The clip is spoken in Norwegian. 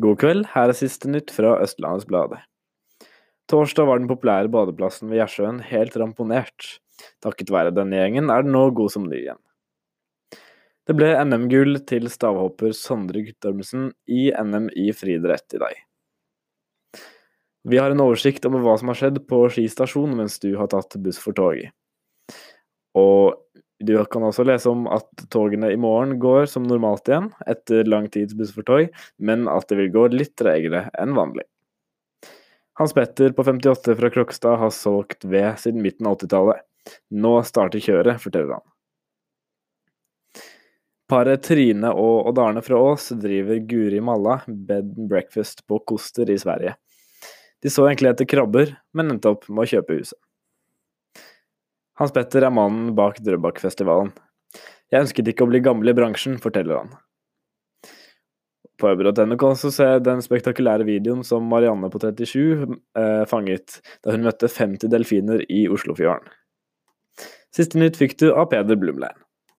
God kveld, her er siste nytt fra Østlandets Blad. Torsdag var den populære badeplassen ved Gjersjøen helt ramponert. Takket være denne gjengen er den nå god som ny igjen. Det ble NM-gull til stavhopper Sondre Guttormsen i NM i friidrett i dag. Vi har en oversikt over hva som har skjedd på Ski stasjon mens du har tatt buss for tog. Og du kan også lese om at togene i morgen går som normalt igjen, etter lang tids buss for tog, men at det vil gå litt tregere enn vanlig. Hans Petter på 58 fra Krokstad har solgt ved siden midten av 80-tallet. Nå starter kjøret, forteller han. Paret Trine og Odd Arne fra Ås driver Guri Malla bed and breakfast på Koster i Sverige. De så egentlig etter krabber, men endte opp med å kjøpe huset. Hans Petter er mannen bak Drøbakfestivalen. Jeg ønsket ikke å bli gammel i bransjen, forteller han. På øbro.no kan også se den spektakulære videoen som Marianne på 37 eh, fanget da hun møtte 50 delfiner i Oslofjorden. Siste nytt fikk du av Peder Blumlein.